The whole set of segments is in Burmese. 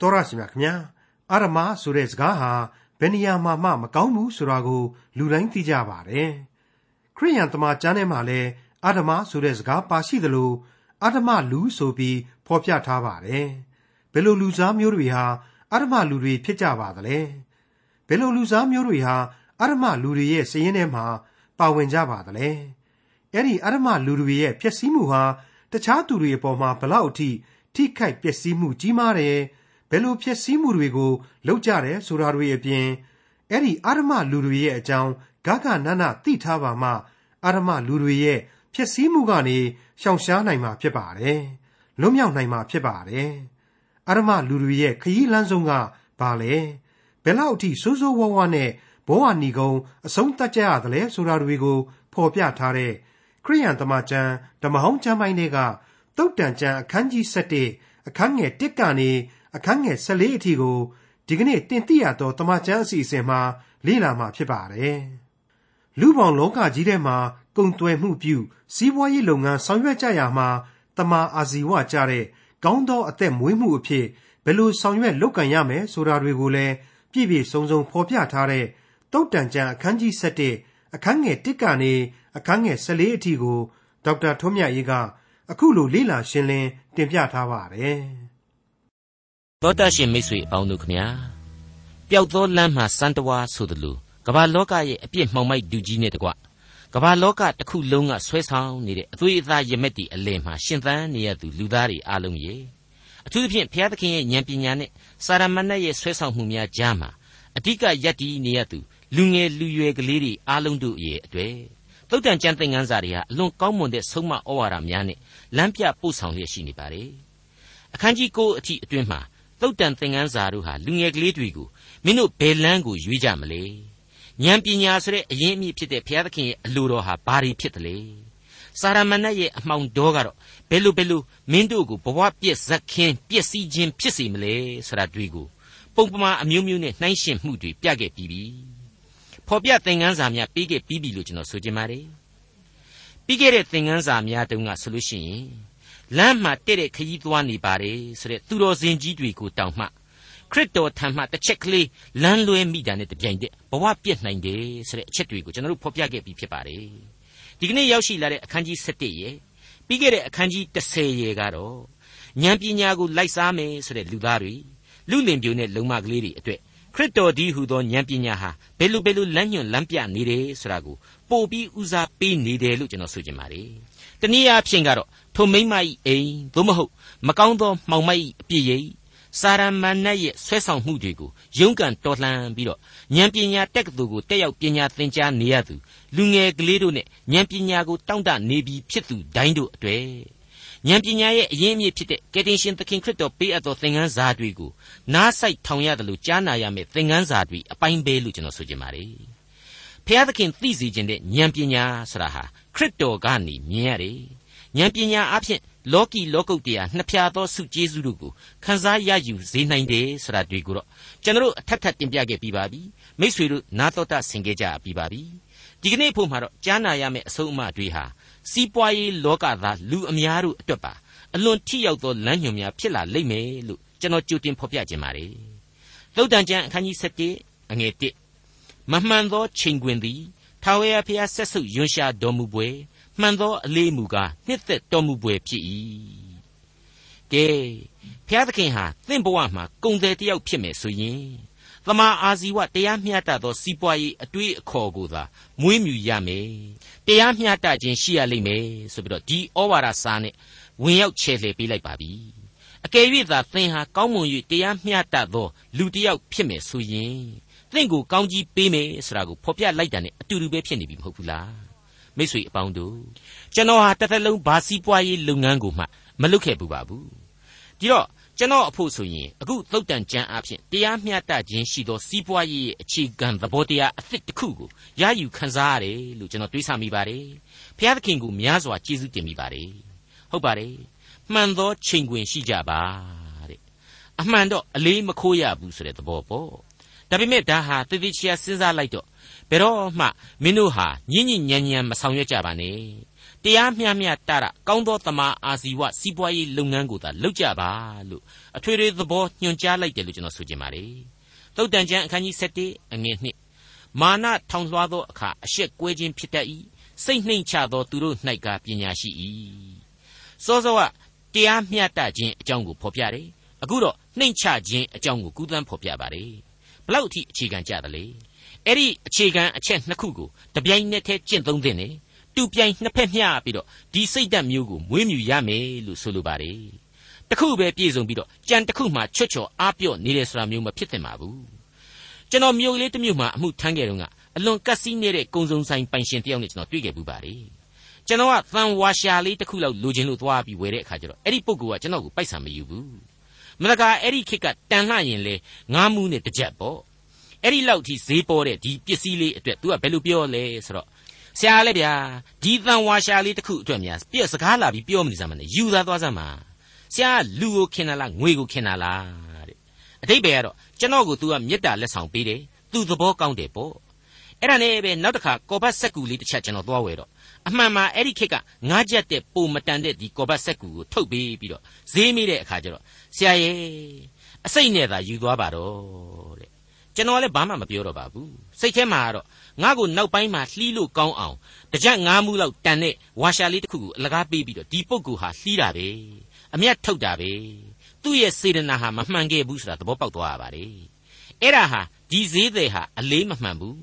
တော်ရရှိမြခင်ဗျာအာရမဆိုတဲ့စကားဟာဘယ်နေရာမှာမှမကောင်းဘူးဆိုတာကို လူတိုင်းသိကြပါတယ်ခရိယန်တမန်ကျမ်းထဲမှာလည်းအာရမဆိုတဲ့စကားပါရှိသလိုအာရမလူဆိုပြီးဖော်ပြထားပါတယ်ဘယ်လိုလူစားမျိုးတွေဟာအာရမလူတွေဖြစ်ကြပါသလဲဘယ်လိုလူစားမျိုးတွေဟာအာရမလူတွေရဲ့စည်ရင်းထဲမှာပါဝင်ကြပါသလဲအဲ့ဒီအာရမလူတွေရဲ့ဖြစ်စည်းမှုဟာတခြားသူတွေအပေါ်မှာဘလောက်အထိထိခိုက်ပျက်စီးမှုကြီးမားတယ် ဘယ်လိုဖြစ်စည်းမှုတွေကိုလုပ်ကြတယ်ဆိုတာတွေအပြင်အဲ့ဒီအာရမလူတွေရဲ့အကြောင်းဂဂနနသိထားပါမှအာရမလူတွေရဲ့ဖြစ်စည်းမှုကနေရှောင်ရှားနိုင်မှာဖြစ်ပါတယ်လွတ်မြောက်နိုင်မှာဖြစ်ပါတယ်အာရမလူတွေရဲ့ခရီးလမ်းဆုံးကဘာလဲဘယ်လောက်အထိစိုးစိုးဝါးဝါနဲ့ဘောဝနီကုံအဆုံးသတ်ကြရသလဲဆိုတာတွေကိုဖော်ပြထားတဲ့ခရိယန်တမန်ကျမ်းဓမ္မဟောင်းကျမ်းပိုင်းတွေကတုတ်တန်ကျမ်းအခန်းကြီး7အခန်းငယ်1ကနေ အခန်းငယ်14အထိကိုဒီကနေ့တင်ပြရတော့တမန်ကျမ်းအစီအစဉ်မှာလေ့လာမှာဖြစ်ပါတယ်။လူပေါင်းလောကကြီးထဲမှာကုံတွယ်မှုပြုစီးပွားရေးလုပ်ငန်းဆောင်ရွက်ကြရမှာတမန်အာဇီဝကြတဲ့ကောင်းသောအသက်မွေးမှုအဖြစ်ဘယ်လိုဆောင်ရွက်လုပ်ကံရမယ်ဆိုတာတွေကိုလည်းပြည့်ပြည့်စုံစုံဖော်ပြထားတဲ့တုတ်တန်ကျမ်းအခန်းကြီး7အခန်းငယ်1ကနေအခန်းငယ်14အထိကိုဒေါက်တာထွန်းမြတ်ရေးကအခုလိုလေ့လာရှင်းလင်းတင်ပြထားပါတယ်။ သောတရှင်မိတ်ဆွေအပေါင်းတို့ခမညာပျောက်သောလမ်းမှာစံတဝါဆိုသလိုကမ္ဘာလောကရဲ့အပြစ်မှောင်မိုက်ဒူကြီးနဲ့တကွကမ္ဘာလောကတစ်ခုလုံးကဆွဲဆောင်နေတဲ့အသွေးအသားရမက်တီအလယ်မှာရှင်သန်နေရသူလူသားတွေအားလုံးရဲ့အထူးသဖြင့်ဘုရားသခင်ရဲ့ဉာဏ်ပညာနဲ့စာရမဏေရဲ့ဆွဲဆောင်မှုများကြားမှာအဓိကယက်တီနေရသူလူငယ်လူရွယ်ကလေးတွေအားလုံးတို့ရဲ့အတွေ့သုတ်တန်ကျမ်းသင်ခန်းစာတွေဟာအလွန်ကောင်းမွန်တဲ့ဆုံးမဩဝါဒများနဲ့လမ်းပြပို့ဆောင်လျက်ရှိနေပါတယ်အခန်းကြီး9အထိအတွင်းမှာ သုတ်တန်သင်ခန်းစာတို့ဟာလူငယ်ကလေးတွေကိုမင်းတို့ဘယ်လမ်းကိုရွေးကြမလဲဉာဏ်ပညာဆိုတဲ့အရင်းအမြစ်ဖြစ်တဲ့ဘုရားသခင်ရဲ့အလိုတော်ဟာဘာတွေဖြစ်တယ်လဲစာရမဏေရဲ့အမှောင်တော်ကတော့ဘယ်လိုဘယ်လိုမင်းတို့ကိုဘဝပြည့်ဇက်ခင်းပြည့်စည်ခြင်းဖြစ်စေမလဲဆိုတာတွေ့ကိုပုံပမာအမျိုးမျိုးနဲ့နှိုင်းယှဉ်မှုတွေပြခဲ့ပြီးပြီဖော်ပြသင်ခန်းစာများပြီးခဲ့ပြီးပြီလို့ကျွန်တော်ဆိုချင်ပါတယ်ပြီးခဲ့တဲ့သင်ခန်းစာများတုန်းကဆိုလို့ရှိရင် လမ်းမှာတဲ့တဲ့ခရီးသွားနေပါတယ်ဆိုတဲ့သူတော်စင်ကြီးတွေကိုတောင်မှခရစ်တော်ထံမှတစ်ချက်ကလေးလမ်းလွဲမိတာနဲ့တပြိုင်တည်းဘဝပြည့်နိုင်တယ်ဆိုတဲ့အချက်တွေကိုကျွန်တော်တို့ဖော်ပြခဲ့ပြီးဖြစ်ပါတယ်ဒီကနေ့ရောက်ရှိလာတဲ့အခန်းကြီး7ရဲ့ပြီးခဲ့တဲ့အခန်းကြီး10ရဲ့ကတော့ဉာဏ်ပညာကိုလိုက်စားမယ်ဆိုတဲ့လူသားတွေလူလင်ပြိုနဲ့လုံမကလေးတွေအတွက်ခရစ်တော်ဒီဟူသောဉာဏ်ပညာဟာဘယ်လိုဘယ်လိုလမ်းညွှန်လမ်းပြနေတယ်ဆိုတာကိုပို့ပြီးဦးစားပေးနေတယ်လို့ကျွန်တော်ဆိုချင်ပါတယ်။ တနည်းအားဖြင့်ကတော့ထိုမိမ့်မ၏အိမ်သို့မဟုတ်မကောင်းသောမှောင်မိုက်၏အပြည့်ရိပ်စာရမဏတ်ရဲ့ဆွဲဆောင်မှုတွေကိုရုန်းကန်တော်လှန်ပြီးတော့ဉာဏ်ပညာတက်ကတူကိုတက်ရောက်ပညာသင်ကြားနေရသူလူငယ်ကလေးတို့နဲ့ဉာဏ်ပညာကိုတောင့်တနေပြီးဖြစ်သူတိုင်းတို့အတွေ့ဉာဏ်ပညာရဲ့အရင်းအမြစ်ဖြစ်တဲ့ကယ်တင်ရှင်သခင်ခရစ်တော်ပေးအပ်သောသင်ခန်းစာတွေကိုနားဆိုင်ထောင်ရတယ်လို့ကြားနာရမယ့်သင်ခန်းစာတွေအပိုင်းပဲလို့ကျွန်တော်ဆိုချင်ပါတယ်။ ဖျားသခင်သိစေခြင်းတဲ့ဉာဏ်ပညာဆိုတာဟာခရစ်တော်ကနေမြင်ရတယ်။ဉာဏ်ပညာအဖြစ်လောကီလောကုတ်တရားနှစ်ဖြာသောစုကျေးဇူးတို့ကိုခန်းစားရယူစေနိုင်တယ်ဆိုတာတွေ့ကိုတော့ကျွန်တော်အထက်ထပ်တင်ပြခဲ့ပြီးပါပြီ။မိษွေတို့နာတော်တာဆင်ခဲ့ကြပြီးပါပြီ။ဒီကနေ့ဖို့မှာတော့ကြားနာရမယ့်အဆုံးအမတွေဟာစီးပွားရေးလောကသားလူအများတို့အတွက်ပါအလွန်ထိရောက်သောလမ်းညွှန်များဖြစ်လာလိမ့်မယ်လို့ကျွန်တော်ကြိုတင်ဖော်ပြခြင်းပါတယ်။သုတ်တန်ကျမ်းအခန်းကြီး7အငယ်1 မမှန်သောချိန်ခွင်သည်ထာဝရဘုရားဆက်ဆုပ်ယွန်ရှာတော်မူပွဲမှန်သောအလေးမူကားနှစ်သက်တော်မူပွဲဖြစ်၏။ကဲဘုရားသခင်ဟာသင်ဘဝမှာကုံတယ်တယောက်ဖြစ်မယ်ဆိုရင်သမာအာဇီဝတရားမျှတသောစီးပွားရေးအတွေးအခေါ်ကိုသာမွေးမြူရမယ်တရားမျှတခြင်းရှိရလိမ့်မယ်ဆိုပြီးတော့ဒီဩဝါဒစာနဲ့ဝင်ရောက်ချဲ့လှယ်ပေးလိုက်ပါပြီအကယ်၍သာသင်ဟာကောင်းမွန်၍တရားမျှတသောလူတစ်ယောက်ဖြစ်မယ်ဆိုရင် သင်ကိုကောင်းကြီးပေးမယ်ဆိုတာကိုဖော်ပြလိုက်တာ ਨੇ အတူတူပဲဖြစ်နေပြီမဟုတ်ဘူးလားမိတ်ဆွေအပေါင်းတို့ကျွန်တော်ဟာတစ်သက်လုံးဘာစီးပွားရေးလုပ်ငန်းကိုမှမလုပ်ခဲ့ဘူးပါဘူးဒီတော့ကျွန်တော်အဖို့ဆိုရင်အခုသုတ်တန်ကျမ်းအဖြစ်တရားမျှတခြင်းရှိသောစီးပွားရေးရဲ့အခြေခံသဘောတရားအသစ်တစ်ခုကိုရယူခန်းစားရတယ်လို့ကျွန်တော်တွေးဆမိပါတယ်။ဘုရားသခင်ကိုများစွာကျေးဇူးတင်မိပါတယ်။ဟုတ်ပါတယ်။မှန်သောချိန်ခွင်ရှိကြပါတဲ့အမှန်တော့အလေးမခိုးရဘူးဆိုတဲ့သဘောပေါ့။ ဒါပေမဲ့ဒါဟာတည်တည်ချာစဉ်းစားလိုက်တော့ဘယ်တော့မှမင်းတို့ဟာညဉ့်ညဉ့်ညံညံမဆောင်ရွက်ကြပါနဲ့။တတရားမျှမျှတတာကောင်းသောတမာအာဇီဝစီးပွားရေးလုပ်ငန်းကိုသာလုပ်ကြပါလို့အထွေထွေသဘောညွှန်ကြားလိုက်တယ်လို့ကျွန်တော်ဆိုချင်ပါတယ်သုတ်တန်ကျမ်းအခန်းကြီး7အငယ်1မာနထောင်လွှားသောအခါအရှက်ကွဲခြင်းဖြစ်တတ်၏စိတ်နှိမ်ချသောသူတို့၌ကပညာရှိ၏စောစောကတရားမျှတခြင်းအကြောင်းကိုဖော်ပြတယ်အခုတော့နှိမ်ချခြင်းအကြောင်းကိုကူးသန်းဖော်ပြပါတယ် ဘလောက်အထိအခြေခံကြသလဲအဲ့ဒီအခြေခံအချက်နှစ်ခုကိုတပြိုင်နက်တည်းကျင့်သုံးသင့်တယ်တူပြိုင်နှစ်ဖက်မျှပြီးတော့ဒီစိတ်ဓာတ်မျိုးကိုမွေးမြူရမယ်လို့ဆိုလိုပါတယ်တခုပဲပြည့်စုံပြီးတော့ကြံတခုမှချွတ်ချော်အားပြော့နေတယ်ဆိုတာမျိုးမဖြစ်သင့်ပါဘူးကျွန်တော်မျိုးကလေးတစ်မျိုးမှအမှုထမ်းခဲ့တော့ကအလွန်ကက်စီးနေတဲ့ကုံစုံဆိုင်ပိုင်ရှင်တယောက်နဲ့ကျွန်တော်တွေ့ခဲ့ပူပါတယ်ကျွန်တော်ကသံဝါရှာလေးတစ်ခုလောက်လိုချင်လို့သွားပြီးဝယ်တဲ့အခါကျတော့အဲ့ဒီပုဂ္ဂိုလ်ကကျွန်တော်ကိုပိုက်ဆံမယူဘူး မလကာအဲ့ဒီခေတ်ကတန်လှရင်လေငားမှုနဲ့တကြက်ပေါ့အဲ့ဒီလောက်ထိဈေးပေါ်တဲ့ဒီပစ္စည်းလေးအတွက် तू ကဘယ်လိုပြောလဲဆိုတော့ဆရာလည်းဗျာဒီတန်ဝါရှာလေးတစ်ခုအတွက်များပြက်စကားလာပြီးပြောမနေစမ်းမနဲ့ယူသားသွားစမ်းပါဆရာလူကိုခင်တာလားငွေကိုခင်တာလားတဲ့အတိတ်ပဲကတော့ကျွန်တော်ကို तू ကမေတ္တာလက်ဆောင်ပေးတယ်သူသဘောကောင်းတယ်ပေါ့အဲ့ဒါနဲ့ပဲနောက်တစ်ခါကော်ဘတ်ဆက်ကူလေးတစ်ချက်ကျွန်တော်သွားဝယ်တော့ အမှန်မှာအဲ့ဒီခေတ်ကငားချက်တဲ့ပုံမတန်တဲ့ဒီကော်ဘတ်ဆက်ကူကိုထုတ်ပေးပြီးတော့ဈေးမိတဲ့အခါကျတော့ဆရာရဲ့အစိတ်နဲ့သာယူသွားပါတော့တဲ့ကျွန်တော်လည်းဘာမှမပြောတော့ပါဘူးစိတ်ထဲမှာကတော့ငါ့ကိုနောက်ပိုင်းမှာလှီးလို့ကောင်းအောင်တကြက်ငါးမှုလောက်တန်တဲ့ဝါရှာလေးတစ်ခုကိုအလကားပေးပြီးတော့ဒီပုဂ္ဂိုလ်ဟာလှီးတာပဲအမျက်ထုတ်တာပဲသူ့ရဲ့စေတနာဟာမမှန်ခဲ့ဘူးဆိုတာသဘောပေါက်သွားရပါတယ်အဲ့ဒါဟာဒီဈေးသည်ဟာအလေးမမှန်ဘူး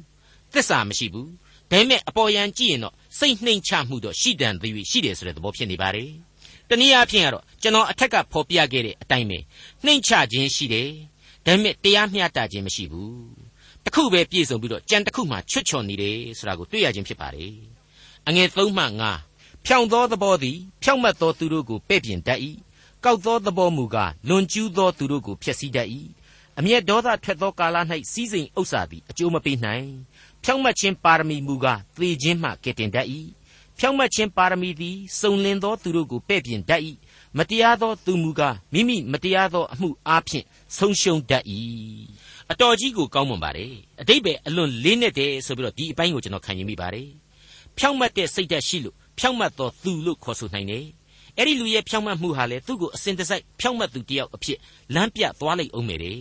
သစ္စာမရှိဘူးဒါပေမဲ့အပေါ်ယံကြည့်ရင်တော့ စိတ်နှိမ်ချမှုတော့ရှိတန်သေးရှိတယ်ဆိုတဲ့သဘောဖြစ်နေပါတယ်တနည်းအားဖြင့်ကတော့ကျွန်တော်အထက်ကဖော်ပြခဲ့တဲ့အတိုင်းပဲနှိမ်ချခြင်းရှိတယ်ဒါပေမဲ့တရားမျှတခြင်းမရှိဘူးတခုပဲပြည့်စုံပြီးတော့ကြံတခုမှချွတ်ချော်နေတယ်ဆိုတာကိုတွေ့ရခြင်းဖြစ်ပါတယ်အငယ်3မှ5ဖြောင်သောသဘောသည်ဖြောင့်မတ်သောသူတို့ကိုပဲ့ပြင်တတ်၏ကောက်သောသဘောမူကားလွန်ကျူးသောသူတို့ကိုဖျက်ဆီးတတ်၏အမျက်ဒေါသထွက်သောကာလ၌စီးစိမ်ဥစ္စာသည်အကျိုးမပေးနိုင် ဖြောင့်မတ်ခြင်းပါရမီမူကားသေခြင်းမှကယ်တင်တတ်၏ဖြောင့်မတ်ခြင်းပါရမီသည်စုံလင်သောသူတို့ကိုပဲ့ပြင်တတ်၏မတရားသောသူမူကားမိမိမတရားသောအမှုအားဖြင့်ဆုံးရှုံးတတ်၏အတော်ကြီးကိုကောင်းမွန်ပါတယ်အတိတ်ပဲအလွန်လေးနက်တယ်ဆိုပြီးတော့ဒီအပိုင်းကိုကျွန်တော်ခံယူမိပါတယ်ဖြောင့်မတ်တဲ့စိတ်ဓာတ်ရှိလို့ဖြောင့်မတ်သောသူလို့ခေါ်ဆိုနိုင်တယ်အဲ့ဒီလူရဲ့ဖြောင့်မတ်မှုဟာလေသူ့ကိုအစဉ်တစိုက်ဖြောင့်မတ်သူတယောက်အဖြစ်လမ်းပြသွားလိုက်အောင်မယ်တဲ့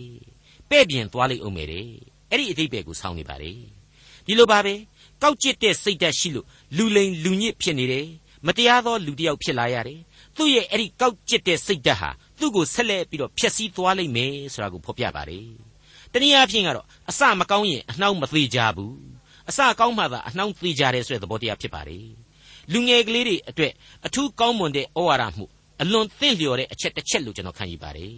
ပဲ့ပြင်သွားလိုက်အောင်မယ်တဲ့အဲ့ဒီအတိတ်ပဲကိုဆောင်းနေပါတယ် ဒီလိုပါပဲကောက်ကျစ်တဲ့စိတ်ဓာတ်ရှိလို့လူလိန်လူညစ်ဖြစ်နေတယ်မတရားသောလူတစ်ယောက်ဖြစ်လာရတယ်သူ့ရဲ့အဲ့ဒီကောက်ကျစ်တဲ့စိတ်ဓာတ်ဟာသူ့ကိုဆက်လက်ပြီးတော့ဖျက်ဆီးသွားလိမ့်မယ်ဆိုတာကိုဖော်ပြပါတယ်တနည်းအားဖြင့်ကတော့အစမကောင်းရင်အနှောင်းမသေးကြဘူးအစကောင်းမှသာအနှောင်းသေးကြတယ်ဆိုတဲ့သဘောတရားဖြစ်ပါတယ်လူငယ်ကလေးတွေအတွက်အထူးကောင်းမွန်တဲ့ဩဝါဒမှုအလွန်သင့်လျော်တဲ့အချက်တစ်ချက်လို့ကျွန်တော်ခံယူပါတယ်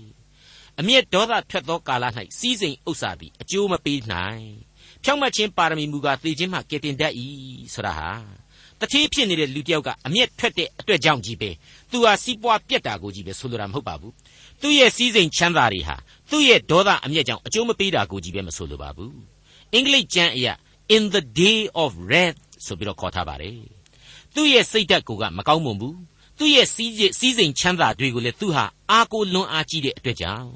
အမျက်ဒေါသထွက်သောကာလ၌စီးစိမ်ဥစ္စာသည်အကျိုးမပေးနိုင် ဖြောင့်မတ်ခြင်းပါရမီမူကားသေခြင်းမှကယ်တင်တတ်၏ဆိုတာဟာတတိဖြစ်နေတဲ့လူတစ်ယောက်ကအမျက်ထွက်တဲ့အတွက်ကြောင့်ကြီးပဲသူဟာစီးပွားပြက်တာကိုကြီးပဲဆိုလိုတာမဟုတ်ပါဘူးသူ့ရဲ့စီးစိမ်ချမ်းသာတွေဟာသူ့ရဲ့ဒေါသအမျက်ကြောင့်အကျိုးမပေးတာကိုကြီးပဲမဆိုလိုပါဘူးအင်္ဂလိပ်ကျမ်းအရာ in the day of wrath ဆိုပြီးတော့ခေါ်ထားပါတယ်သူ့ရဲ့စိတ်ဓာတ်ကိုကမကောင်းမွန်ဘူးသူ့ရဲ့စီးစီးစိမ်ချမ်းသာတွေကိုလည်းသူဟာအားကိုလွန်အားကြီးတဲ့အတွက်ကြောင့်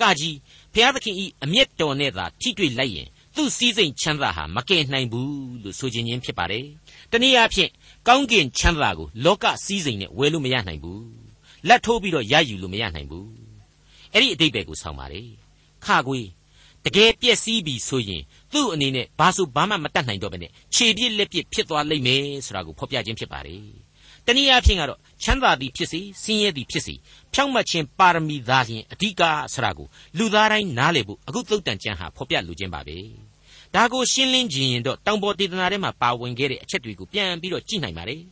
ကကြီးဖျားသခင်ဤအမျက်တော်နဲ့သာထိတွေ့လိုက်ရင် သူ့စည်းစိမ်ချမ်းသာဟာမကယ်နိုင်ဘူးလို့ဆိုခြင်းချင်းဖြစ်ပါတယ်။တနည်းအားဖြင့်ကောင်းကင်ချမ်းသာကိုလောကစည်းစိမ်နဲ့ဝယ်လို့မရနိုင်ဘူး။လက်ထိုးပြီးတော့ရယူလို့မရနိုင်ဘူး။အဲ့ဒီအတိတ်ပဲကိုဆောင်းပါတယ်။ခါကွေးတကယ်ပြက်စီးပြီဆိုရင်သူ့အနေနဲ့ဘာဆိုဘာမှမတတ်နိုင်တော့ဘဲနဲ့ခြေပြစ်လက်ပြစ်ဖြစ်သွားလိမ့်မယ်ဆိုတာကိုဖော်ပြခြင်းဖြစ်ပါတယ်။ တနည်းအားဖြင့်ကတော့ချမ်းသာသည်ဖြစ်စေဆင်းရဲသည်ဖြစ်စေဖြောင့်မတ်ခြင်းပါရမီသားလျင်အဓိကဆရာကိုလူသားတိုင်းနားလည်ဖို့အခုသုတ်တန်ကျမ်းဟာဖော်ပြလိုခြင်းပါပဲဒါကိုရှင်းလင်းခြင်းရင်တော့တောင်ပေါ်ဒေသနာထဲမှာပါဝင်ခဲ့တဲ့အချက်တွေကိုပြန်ပြီးတော့ကြည့်နိုင်ပါတယ်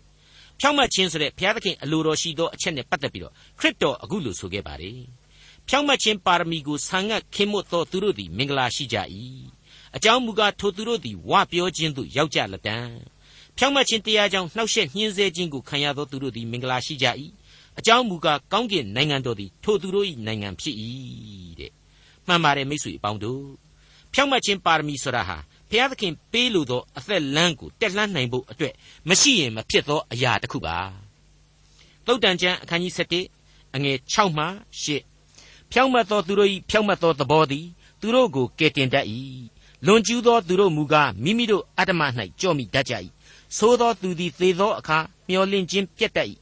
ဖြောင့်မတ်ခြင်းဆိုတဲ့ဘုရားသခင်အလိုတော်ရှိသောအချက်နဲ့ပတ်သက်ပြီးတော့ခရစ်တော်အခုလိုဆိုခဲ့ပါတယ်ဖြောင့်မတ်ခြင်းပါရမီကိုဆံငတ်ခင်မွတ်သောသူတို့သည်မင်္ဂလာရှိကြ၏အကြောင်းမူကားထိုသူတို့သည်ဝပြောခြင်းသို့ရောက်ကြလက်တံ ဖြောင့်မတ်ခြင်းတရားကြောင့်နှောက်ယှက်ညှင်းဆဲခြင်းကိုခံရသောသူတို့သည်မင်္ဂလာရှိကြ၏အကြောင်းမူကားကောင်းကင်နိုင်ငံတော်သည်ထိုသူတို့၏နိုင်ငံဖြစ်၏တဲ့မှန်ပါတယ်မိတ်ဆွေအပေါင်းတို့ဖြောင့်မတ်ခြင်းပါရမီဆိုတာဟာဘုရားသခင်ပေးလိုသောအသက်လမ်းကိုတက်လှမ်းနိုင်ဖို့အတွက်မရှိရင်မဖြစ်သောအရာတစ်ခုပါသုတ်တန်ကျမ်းအခန်းကြီး7အငယ်6မှ8ဖြောင့်မတ်သောသူတို့၏ဖြောင့်မတ်သောသဘောသည်သူတို့ကိုကယ်တင်တတ်၏လွန်ကျူးသောသူတို့မူကားမိမိတို့အတ္တမ၌ကြော့မိတတ်ကြ၏ သို့သောသူသည်သေသောအခါမျောလင့်ခြင်းပြတ်တတ်၏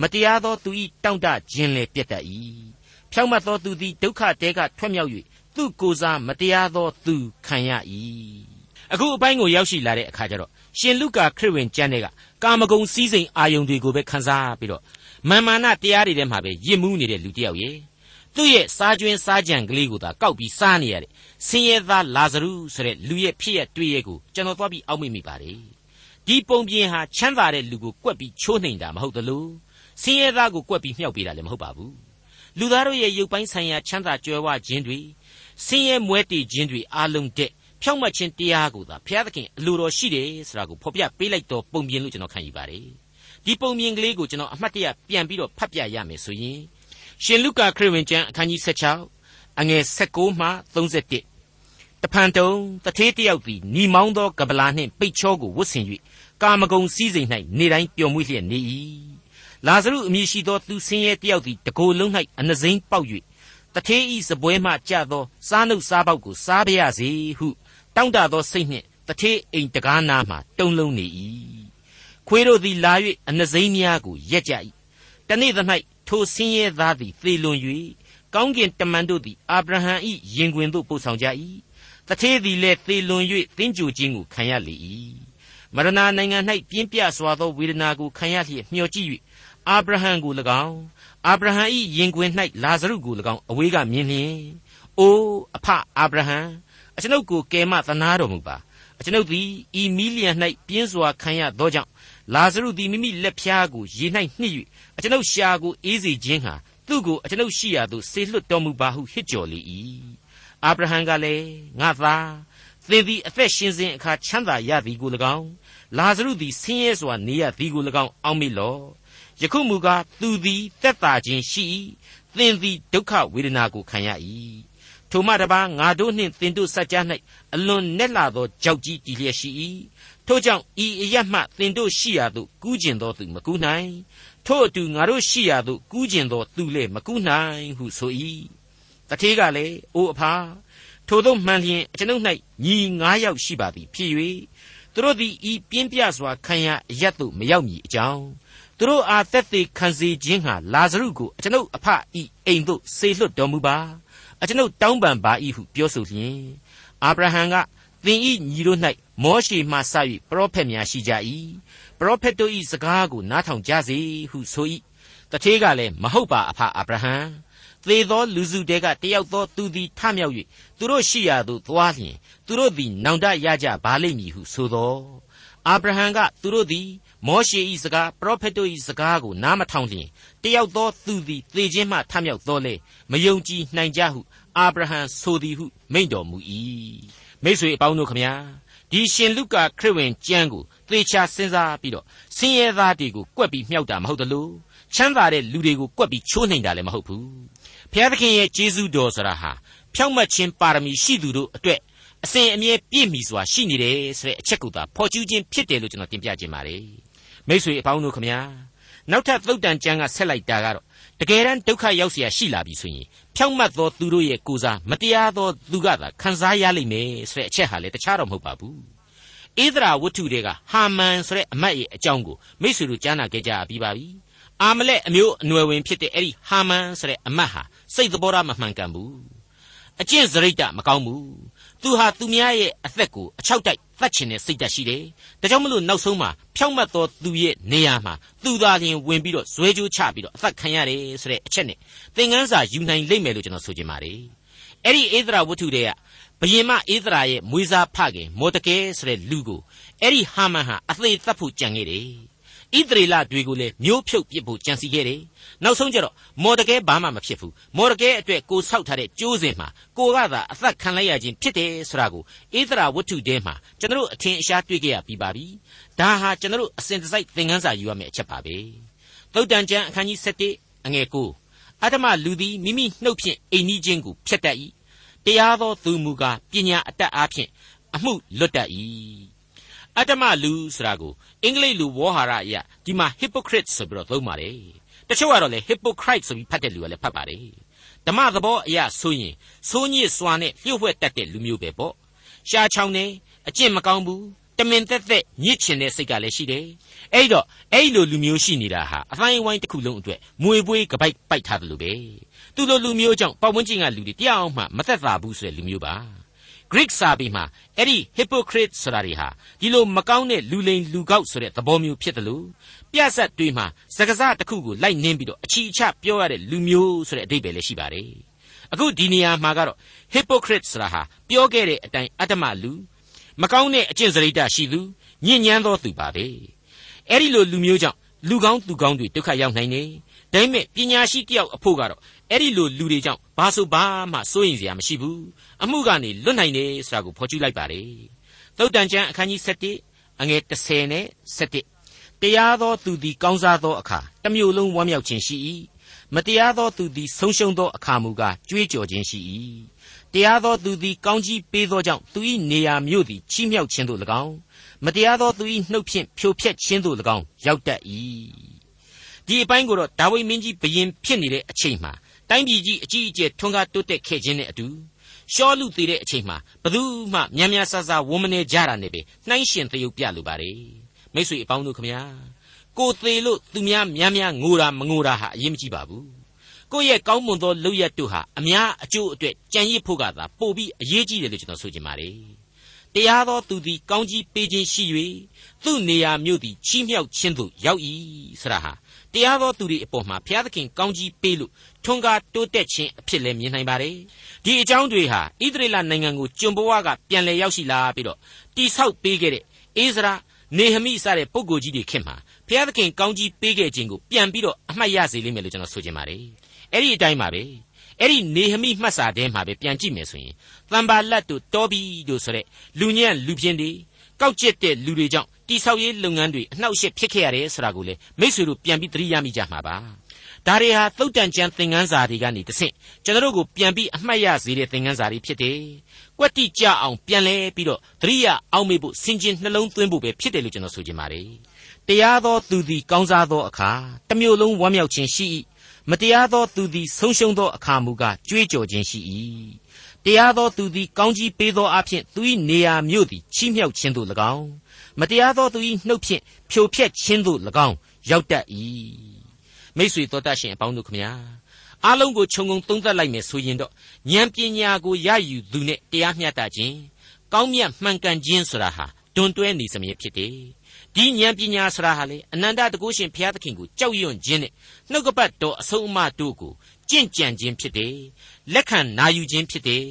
မတရားသောသူ၏တောင့်တခြင်းလည်းပြတ်တတ်၏ဖြောင့်မတ်သောသူသည်ဒုက္ခတဲကထွက်မြောက်၍သူ့ကိုယ်စားမတရားသောသူခံရ၏အခုအပိုင်းကိုရောက်ရှိလာတဲ့အခါကျတော့ရှင်လုကာခရစ်ဝင်ကျမ်းတွေကကာမဂုဏ်စည်းစိမ်အာယုန်တွေကိုပဲခန်းစားပြီးတော့မာမာနတရားတွေထဲမှာပဲရစ်မှုနေတဲ့လူတစ်ယောက်ရဲ့သူ့ရဲ့စားကျွင်းစားကြံကလေးကိုသာကောက်ပြီးစားနေရတဲ့ဆင်းရဲသားလာဇရုဆိုတဲ့လူရဲ့ဖြစ်ရတွေ့ရကိုကျွန်တော်သွားပြီးအောက်မေ့မိပါတယ် ဒီပုံပြင်ဟာချမ်းသာတဲ့လူကိုကွက်ပြီးချိုးနှိမ်တာမဟုတ်သလိုဆင်းရဲသားကိုကွက်ပြီးမြှောက်ပေးတာလည်းမဟုတ်ပါဘူးလူသားတို့ရဲ့ရုပ်ပိုင်းဆိုင်ရာချမ်းသာကြွယ်ဝခြင်းတွေဆင်းရဲမွဲတေခြင်းတွေအလုံးတဲ့ဖြောင့်မတ်ခြင်းတရားကိုသာဘုရားသခင်အလိုတော်ရှိတယ်ဆိုတာကိုဖော်ပြပေးလိုက်တော့ပုံပြင်လို့ကျွန်တော်ခံယူပါတယ်ဒီပုံပြင်ကလေးကိုကျွန်တော်အမှတ်တရပြန်ပြီးတော့ဖတ်ပြရမယ်ဆိုရင်ရှင်လုကာခရစ်ဝင်ကျမ်းအခန်းကြီး16အငယ်16မှ31 တဖန်တုံတထေးတယောက်သည်ညီမောင်းသောကပလာနှင့်ပိတ်ချောကိုဝတ်ဆင်၍ကာမဂုံစည်းစိမ်၌နေတိုင်းပျော်မွေ့လျက်နေ၏လာဇရုအမည်ရှိသောသူဆင်းရဲတယောက်သည်တကိုယ်လုံး၌အနှစိမ့်ပေါက်၍တထေးဤစပွဲမှကြသောစားနှုတ်စားပေါက်ကိုစားပါရစေဟုတောင့်တသောစိတ်နှင့်တထေးအိမ်တကားနာမှတုံလုံးနေ၏ခွေးတို့သည်လာ၍အနှစိမ့်များကိုရက်ကြ၏တနေ့သ၌ထိုဆင်းရဲသားသည်သေလွန်၍ကောင်းကင်တမန်တို့သည်အာဗြဟံ၏ရင်ခွင်သို့ပို့ဆောင်ကြ၏ တထေးသည်လည်းသေလွန်၍သင်္ကြိုခြင်းကိုခံရလေ၏မရဏနိုင်ငံ၌ပြင်းပြစွာသောဝေဒနာကိုခံရလျက်မျှော်ကြည့်၍အာဗြဟံကို၎င်းအာဗြဟံ၏ရင်ခွင်၌လာဇရုကို၎င်းအဝေးကမြင်လျင်အိုးအဖအာဗြဟံအကျွန်ုပ်ကိုကယ်မသနာတော်မူပါအကျွန်ုပ်သည်ဤမီလျံ၌ပြင်းစွာခံရသောကြောင့်လာဇရုသည်မိမိလက်ဖျားကိုရေ၌နှစ်၍အကျွန်ုပ်ရှာကိုအေးစေခြင်းဟာသူ့ကိုအကျွန်ုပ်ရှိရာသို့ဆေလွတ်တော်မူပါဟုဟစ်ကြော်လေ၏ အာဗြဟံကလည်းငါသားသင်သည်အသက်ရှင်စဉ်အခါချမ်းသာရသည်ကို၎င်းလာဇရုသည်ဆင်းရဲစွာနေရသည်ကို၎င်းအောက်မေ့လော့ယခုမူကားသူသည်သက်သာခြင်းရှိ၏သင်သည်ဒုက္ခဝေဒနာကိုခံရ၏ထိုမှတပါငါတို့နှင့်သင်တို့စัจ जा ၌အလွန်နက်လာသောကြောက်ကြီးတည်လျက်ရှိ၏ထို့ကြောင့်ဤအရမှသင်တို့ရှိရာသို့ကူးကျင်သောသူမကူးနိုင်ထို့အတူငါတို့ရှိရာသို့ကူးကျင်သောသူလည်းမကူးနိုင်ဟုဆို၏ တထေးကလည်းအိုအဖာထိုတို့မှန်လျင်အကျွန်ုပ်၌ညီငါးယောက်ရှိပါသည်ဖြစ်၍သူတို့သည်ဤပြင်းပြစွာခံရအရတ်သို့မရောက်မီအကြောင်းသူတို့အားသက်သေခံစေခြင်းဟာလာဇရုကိုအကျွန်ုပ်အဖဤအိမ်သို့ဆေလွတ်တော်မူပါအကျွန်ုပ်တောင်းပန်ပါ၏ဟုပြောဆိုလျင်အာဗြဟံကသင်ဤညီတို့၌မောရှေမှစ၍ပရောဖက်များရှိကြ၏ပရောဖက်တို့၏စကားကိုနားထောင်ကြစေဟုဆို၏တထေးကလည်းမဟုတ်ပါအဖအာဗြဟံ သေသောလူစုတဲကတယောက်သောသူသည်ထမြောက်၍သူတို့ရှိရာသို့သွားလျင်သူတို့သည်နောင်တရကြပါလိမ့်မည်ဟုဆိုသောအာဗြဟံကသူတို့သည်မောရှေ၏စကားပရောဖက်တို့၏စကားကိုနားမထောင်လျင်တယောက်သောသူသည်သေခြင်းမှထမြောက်သောလေမယုံကြည်နိုင်ကြဟုအာဗြဟံဆိုသည်ဟုမိန့်တော်မူ၏မိတ်ဆွေအပေါင်းတို့ခမညာဒီရှင်လုကာခရစ်ဝင်ကျမ်းကိုသေချာစဉ်းစားပြီးတော့ဆင်းရဲသားတွေကိုကွက်ပြီးမြှောက်တာမဟုတ်တလို့ချမ်းသာတဲ့လူတွေကိုကွက်ပြီးချိုးနှိမ်တာလည်းမဟုတ်ဘူး ဘုရားသခင်ရဲ့ကျေးဇူးတော်ဆိုတာဟာဖြောင့်မတ်ခြင်းပါရမီရှိသူတို့အတွက်အစဉ်အမြဲပြည့်မီစွာရှိနေတယ်ဆိုတဲ့အချက်ကိုသာဖော်ကျူးခြင်းဖြစ်တယ်လို့ကျွန်တော်တင်ပြခြင်းပါတယ်မိတ်ဆွေအပေါင်းတို့ခမညာနောက်ထပ်သုတ်တန်ကျမ်းကဆက်လိုက်တာကတော့တကယ်တမ်းဒုက္ခရောက်เสียရှိလာပြီဆိုရင်ဖြောင့်မတ်သောသူတို့ရဲ့ကိုစားမတရားသောသူကသာခံစားရလိမ့်မယ်ဆိုတဲ့အချက်ဟာလေတခြားတော့မဟုတ်ပါဘူးဧဒရာဝတ္ထုတွေကဟာမန်ဆိုတဲ့အမတ်ရဲ့အကြောင်းကိုမိတ်ဆွေတို့ကြားနာခဲ့ကြပြီးပါပြီ အာမလက်အမျိုးအနွယ်ဝင်ဖြစ်တဲ့အဲ့ဒီဟာမန်ဆိုတဲ့အမတ်ဟာစိတ်သဘောထားမမှန်ကန်ဘူးအကျင့်စရိတ်တမကောင်းဘူးသူဟာသူများရဲ့အသက်ကိုအချောက်တိုက်သတ်ချင်တဲ့စိတ်ဓာတ်ရှိတယ်။ဒါကြောင့်မလို့နောက်ဆုံးမှာဖြောင့်မတ်သောသူရဲ့နေရာမှာသူသာလျှင်ဝင်ပြီးတော့ဇွဲကြိုးချပြီးတော့အသက်ခံရတယ်ဆိုတဲ့အချက်နဲ့သင်ခန်းစာယူနိုင်လိမ့်မယ်လို့ကျွန်တော်ဆိုချင်ပါတယ်။အဲ့ဒီဧဒရာဝတ္ထုတွေကဘယင်မဧဒရာရဲ့မွေးစားဖခင်မော်တကဲဆိုတဲ့လူကိုအဲ့ဒီဟာမန်ဟာအသေးသတ်ဖို့ကြံခဲ့တယ်။ ဣသရေလတွေကိုလည်းမျိုးဖြုတ်ပစ်ဖို့ကြံစီခဲ့တယ်။နောက်ဆုံးကျတော့မော်ဒကဲဘာမှမဖြစ်ဘူး။မော်ဒကဲအတွက်ကိုဆောက်ထားတဲ့ကျိုးစင်မှာကိုကသာအသက်ခံလိုက်ရခြင်းဖြစ်တယ်ဆိုတာကိုဣသရာဝတ္ထုတဲမှာကျွန်တော်အထင်အရှားတွေ့ခဲ့ရပြီးပါပြီ။ဒါဟာကျွန်တော်အစဉ်တစိုက်သင်ခန်းစာယူရမယ့်အချက်ပါပဲ။သုတ်တန်ကျမ်းအခန်းကြီး7အငယ်9အတ္တမလူသည်မိမိနှုတ်ဖြင့်အိမ်နီးချင်းကိုဖျက်တတ်၏။တရားသောသူမူကားပညာအတတ်အားဖြင့်အမှုလွတ်တတ်၏ အတ္တမလူဆိုတာကိုအင်္ဂလိပ်လူဝေါ်ဟာရအရာဒီမှာ hypocrite ဆိုပြီးတော့သုံးပါတယ်တချို့ကတော့လေ hypocrite ဆိုပြီးဖတ်တဲ့လူကလည်းဖတ်ပါတယ်ဓမ္မသဘောအရာဆိုရင်ဆိုးညစ်စွာနဲ့လျှို့ဝှက်တတ်တဲ့လူမျိုးပဲပေါ့ရှားချောင်းနေအကျင့်မကောင်းဘူးတမင်သက်သက်ညစ်ချင်တဲ့စိတ်ကလည်းရှိတယ်အဲ့တော့အဲ့လိုလူမျိုးရှိနေတာဟာအတိုင်းဝိုင်းတစ်ခုလုံးအတွက်မွေပွေးကပိုက်ပိုက်ထားတယ်လို့ပဲသူလိုလူမျိုးကြောင့်ပတ်ဝန်းကျင်ကလူတွေတရားအောင်မှမသက်သာဘူးဆိုတဲ့လူမျိုးပါ Greek စာပေမှာအဲ့ဒီ hypocrite ဆိုတာတွေဟာဒီလိုမကောင်းတဲ့လူလိမ်လူကောက်ဆိုတဲ့သဘောမျိုးဖြစ်တယ်လို့ပြဿတ်တွေးမှာစကားစတစ်ခုကိုလိုက်နင်းပြီးတော့အချီအချပြောရတဲ့လူမျိုးဆိုတဲ့အဓိပ္ပာယ်လည်းရှိပါတယ်အခုဒီနေရာမှာကတော့ hypocrite ဆိုတာဟာပြောခဲ့တဲ့အတိုင်းအတ္တမလူမကောင်းတဲ့အကျင့်စရိတ္တရှိသူညဉ့်ညမ်းသောသူပါပဲအဲ့ဒီလိုလူမျိုးကြောင့်လူကောင်းသူကောင်းတွေဒုက္ခရောက်နိုင်တယ်ဒါပေမဲ့ပညာရှိတယောက်အဖို့ကတော့အဲ့ဒီလိုလူတွေကြောင့်ဘာဆိုဘာမှစိုးရင်စရာမရှိဘူး အမှုကနေလွတ်နိုင်တယ်ဆိုတာကိုဖော်ကျူးလိုက်ပါတယ်သုတ်တန်ကျမ်းအခန်းကြီး7အငယ်30နဲ့7တရားသောသူသည်ကောင်းစားသောအခါတစ်မျိုးလုံးဝမ်းမြောက်ခြင်းရှိ၏မတရားသောသူသည်ဆုံးရှုံးသောအခါမူကားကြွေးကြော်ခြင်းရှိ၏တရားသောသူသည်ကောင်းကြီးပေးသောကြောင့်သူ၏နေရာမြို့သည်ချီးမြှောက်ခြင်းသို့၎င်းမတရားသောသူ၏နှုတ်ဖြင့်ဖြိုဖျက်ခြင်းသို့၎င်းရောက်တတ်၏ဒီအပိုင်းကိုတော့ဒါဝိမင်းကြီးဘရင်ဖြစ်နေတဲ့အချိန်မှာတိုင်းပြည်ကြီးအကြီးအကျယ်ထွန်းကားတိုးတက်ခဲ့ခြင်းနဲ့အတူ ရှောလူသေးတဲ့အချိန်မှာဘသူမှများများဆဆဝုံမနေကြတာနဲ့ပဲနှိုင်းရှင်သရုပ်ပြလိုပါတယ်မိတ်ဆွေအပေါင်းတို့ခမညာကိုသေးလို့သူများများများငိုတာမငိုတာဟာအရေးမကြီးပါဘူးကိုယ့်ရဲ့ကောင်းမွန်သောလုပ်ရက်တို့ဟာအများအကျိုးအတွက်ကြံရစ်ဖို့ကသာပို့ပြီးအရေးကြီးတယ်လို့ကျွန်တော်ဆိုချင်ပါတယ်တရားသောသူသည်ကောင်းကြီးပေးခြင်းရှိ၍သူ့နေရာမြို့သည်ချီးမြှောက်ခြင်းသို့ရောက်၏ဆရာဟာတရားသောသူတွေအပေါ်မှာဘုရားသခင်ကောင်းကြီးပေးလို့ ထွန်းကားတိုးတက်ခြင်းအဖြစ်လည်းမြင်နိုင်ပါတယ်ဒီအကြောင်းတွေဟာဣသရေလနိုင်ငံကိုကျွန်ဘဝကပြန်လည်ရောက်ရှိလာပြီးတော့တိဆောက်ပေးခဲ့တဲ့အိဇရာနေဟမိစတဲ့ပုဂ္ဂိုလ်ကြီးတွေခင်မှာဘုရားသခင်ကောင်းကြီးပေးခဲ့ခြင်းကိုပြန်ပြီးတော့အမှတ်ရစေလိမ့်မယ်လို့ကျွန်တော်ဆိုချင်ပါတယ်အဲ့ဒီအတိုင်းပါပဲအဲ့ဒီနေဟမိမှတ်စာထဲမှာပဲပြန်ကြည့်မယ်ဆိုရင်တန်ပါလတ်တို့တောဘီတို့ဆိုတဲ့လူညံ့လူပြင်းတွေကောက်ကျစ်တဲ့လူတွေကြောင့်တိဆောက်ရေးလုပ်ငန်းတွေအနှောက်အယှက်ဖြစ်ခဲ့ရတယ်ဆိုတာကိုလေမိษွေတို့ပြန်ပြီးသတိရမိကြမှာပါ ဒါတွေဟာသုတ်တန်ကျမ်းသင်ခန်းစာတွေကနေတဆင့်ကျွန်တော်တို့ကိုပြန်ပြီးအမှတ်ရစေတဲ့သင်ခန်းစာတွေဖြစ်တယ်။ကွက်တိကြအောင်ပြန်လဲပြီးတော့သတိရအောင်မေ့ဖို့စင်ကျင်နှလုံးသွင်းဖို့ပဲဖြစ်တယ်လို့ကျွန်တော်ဆိုချင်ပါတယ်။တရားသောသူသည်ကောင်းစားသောအခါတစ်မျိုးလုံးဝမ်းမြောက်ခြင်းရှိ၏။မတရားသောသူသည်ဆုံးရှုံးသောအခါမူကားကြွေးကြော်ခြင်းရှိ၏။တရားသောသူသည်ကောင်းကြီးပေးသောအဖြစ်သူ၏နေရာမြို့သည်ချီးမြှောက်ခြင်းသို့၎င်းမတရားသောသူ၏နှုတ်ဖြင့်ဖြိုဖျက်ခြင်းသို့၎င်းရောက်တတ်၏ မိษွေတော်တတ်ရှင်အပေါင်းတို့ခမညာအားလုံးကိုခြုံငုံသုံးသပ်လိုက်မယ်ဆိုရင်တော့ဉာဏ်ပညာကိုရယူသူနဲ့တရားမျှတခြင်းကောင်းမြတ်မှန်ကန်ခြင်းဆိုတာဟာတွန်တွဲနေစမြဲဖြစ်တယ်ဒီဉာဏ်ပညာဆိုတာဟာလေအနန္တတကုရှင်ဘုရားသခင်ကိုကြောက်ရွံ့ခြင်းနဲ့နှုတ်ကပတ်တော်အဆုံးအမတို့ကိုကြင့်ကြံခြင်းဖြစ်တယ်လက်ခံနာယူခြင်းဖြစ်တယ်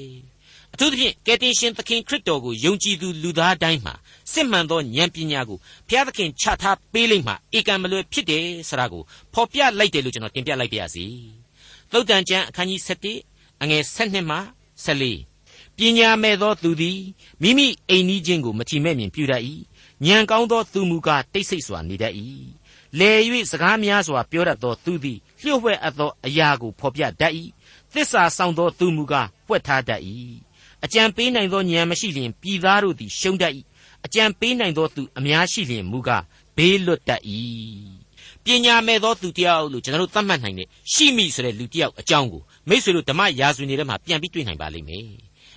အထူးသဖြင့်ကယ်တင်ရှင်သခင်ခရစ်တော်ကိုယုံကြည်သူလူသားတိုင်းမှာစစ်မှန်သောဉာဏ်ပညာကိုဘုရားသခင်ချထားပေးလိမ့်မှဧကံမလွယ်ဖြစ်တယ်ဆိုတာကိုဖော်ပြလိုက်တယ်လို့ကျွန်တော်တင်ပြလိုက်ပါရစေ။သုတ်တန်ကျမ်းအခန်းကြီး7အငယ်7မှ14ပညာမဲ့သောသူသည်မိမိအိမ်နီးချင်းကိုမထီမဲ့မြင်ပြုတတ်၏။ဉာဏ်ကောင်းသောသူမူကားတိတ်ဆိတ်စွာနေတတ်၏။လေ၍စကားများစွာပြောတတ်သောသူသည်လျှို့ဝှက်အပ်သောအရာကိုဖော်ပြတတ်၏။သစ္စာဆောင်သောသူမူကားပွက်ထားတတ်၏။ အကြံပေးနိုင်သောဉာဏ်မရှိလျင်ပြည်သားတို့သည်ရှုံးတတ်၏အကြံပေးနိုင်သောသူအများရှိလျင်မူကားဘေးလွတ်တတ်၏ပညာမဲ့သောသူတယောက်လို့ကျွန်တော်တို့သတ်မှတ်နိုင်တဲ့ရှိမိဆိုတဲ့လူတယောက်အကြောင်းကိုမိษွေတို့ဓမ္မရာဇဝင်တွေထဲမှာပြန်ပြီးတွေ့နိုင်ပါလိမ့်မယ်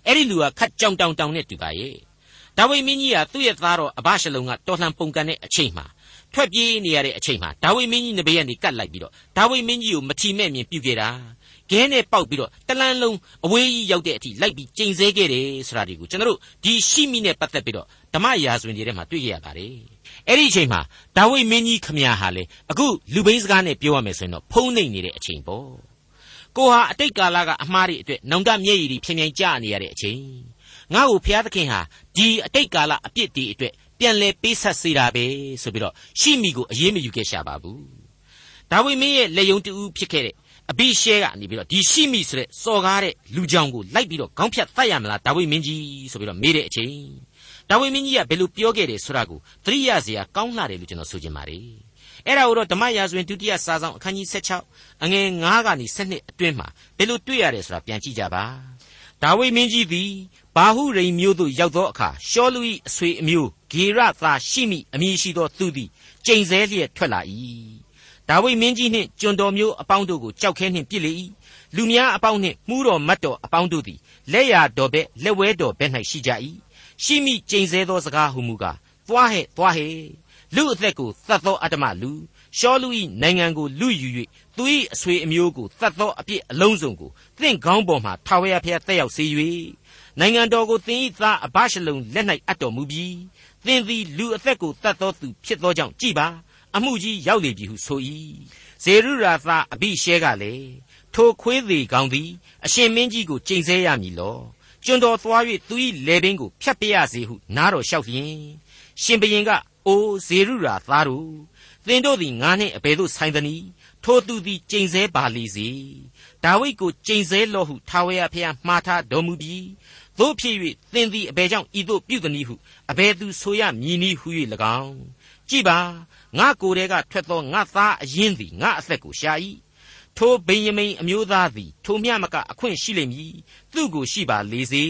အဲ့ဒီလူကခတ်ကြောင်တောင်တောင်နဲ့တူပါရဲ့ဒါဝိမင်းကြီးကသူ့ရဲ့သားတော်အဘရှလုံကတော်လှန်ပုန်ကန်တဲ့အချိန်မှာထွက်ပြေးနေရတဲ့အချိန်မှာဒါဝိမင်းကြီးနဘေးကနေကတ်လိုက်ပြီးတော့ဒါဝိမင်းကြီးကိုမထီမဲ့မြင်ပြုခဲ့တာ ခဲနဲ့ပေါက်ပြီးတော့တလန်းလုံးအဝေးကြီးရောက်တဲ့အထိလိုက်ပြီးကျိန်ဆဲခဲ့တယ်ဆိုတာဒီကိုကျွန်တော်တို့ဒီရှိမိနဲ့ပတ်သက်ပြီးတော့ဓမ္မရာဇဝင်တွေထဲမှာတွေ့ကြရပါတယ်အဲ့ဒီအချိန်မှာဒါဝိမင်းကြီးခမညာဟာလေအခုလူဘိန်းစကားနဲ့ပြောရမယ်ဆိုရင်တော့ဖုံးနှိမ်နေတဲ့အချိန်ပေါ့ကိုဟာအတိတ်ကာလကအမှားတွေအတွက်နောင်တမျက်ရည်တွေဖြင်းဖြင်းကြနေရတဲ့အချိန်ငါ့ကိုဘုရားသခင်ဟာဒီအတိတ်ကာလအပြစ်တွေအတွက်ပြန်လဲပေးဆက်စေတာပဲဆိုပြီးတော့ရှိမိကိုအရေးမယူခဲ့ရှာပါဘူးဒါဝိမင်းရဲ့လက်ယုံတူဖြစ်ခဲ့တဲ့ အဘိရှဲကနေပြီးတော့ဒီရှိမိဆိုတဲ့စော်ကားတဲ့လူကြောင်ကိုလိုက်ပြီးတော့ခေါင်းဖြတ်တတ်ရမလားဒါဝိမင်းကြီးဆိုပြီးတော့မေးတဲ့အချိန်ဒါဝိမင်းကြီးကဘယ်လိုပြောခဲ့တယ်ဆိုတာကိုသတိရစရာကောင်းလှတယ်လို့ကျွန်တော်ဆိုချင်ပါတယ်အဲ့ဒါကိုတော့ဓမ္မရာဇဝင်ဒုတိယစာဆောင်အခန်းကြီး16အငယ်9ကနေ12အတွင်းမှာဘယ်လိုတွေ့ရတယ်ဆိုတာပြန်ကြည့်ကြပါဒါဝိမင်းကြီးသည်ဘာဟုရိမ်မြို့သို့ရောက်သောအခါရှောလူ၏အဆွေအမျိုးဂေရသာရှိမိအမည်ရှိသောသူသည်ကျိန်ဆဲလျက်ထွက်လာ၏ ဒါဝိမင်းကြီးနှင့်ကျွန်တော်မျိုးအပေါင်းတို့ကိုကြောက်ခဲနှင့်ပြစ်လေ၏လူများအပေါင်းနှင့်မှုတော်မတ်တော်အပေါင်းတို့သည်လက်ရတော်ဘက်လက်ဝဲတော်ဘက်၌ရှိကြ၏ရှိမိကျိန်ဆဲသောစကားဟုမူကားသွားဟဲ့သွားဟဲ့လူအသက်ကိုသတ်သောအတ္တမလူရှောလူ၏နိုင်ငံကိုလူယူ၍သူ၏အဆွေအမျိုးကိုသတ်သောအပြစ်အလုံးစုံကိုသင်ခေါင်းပေါ်မှထာဝရဘုရားတက်ရောက်စေ၍နိုင်ငံတော်ကိုသင်၏သားအဘရှလုံလက်၌အပ်တော်မူပြီးသင်သည်လူအသက်ကိုတတ်သောသူဖြစ်သောကြောင့်ကြည်ပါ အမှုကြီးရောက်လေပြီဟုဆို၏ဇေရုရာသားအဘိရှဲကလည်းထိုခွေးသေးကောင်းသည်အရှင်မင်းကြီးကိုကျိန်ဆဲရမည်လောကျွန်တော်သွား၍သူ၏လေပင်ကိုဖြတ်ပြရစေဟုနားတော်လျှောက်လျင်ရှင်ဘရင်ကအိုဇေရုရာသားတို့သင်တို့သည်ငါနှင့်အဘယ်သို့ဆိုင်သနည်းထိုသူသည်ကျိန်ဆဲပါလေစေဒါဝိဒ်ကိုကျိန်ဆဲလော့ဟုထာဝရဘုရားမှားထားတော်မူပြီးသို့ဖြစ်၍သင်သည်အဘယ်ကြောင့်ဤသို့ပြုသနည်းဟုအဘယ်သူဆိုရမည်နည်းဟု၍၎င်းကြည်ပါ ငါကိုယ်တည်းကထွက်သောငါသားအရင်သည်ငါအသက်ကိုရှာ၏ထိုဗိယမိန်အမျိုးသားသည်ထိုမြမကအခွင့်ရှိလိမ့်မည်သူ့ကိုရှိပါလေစေ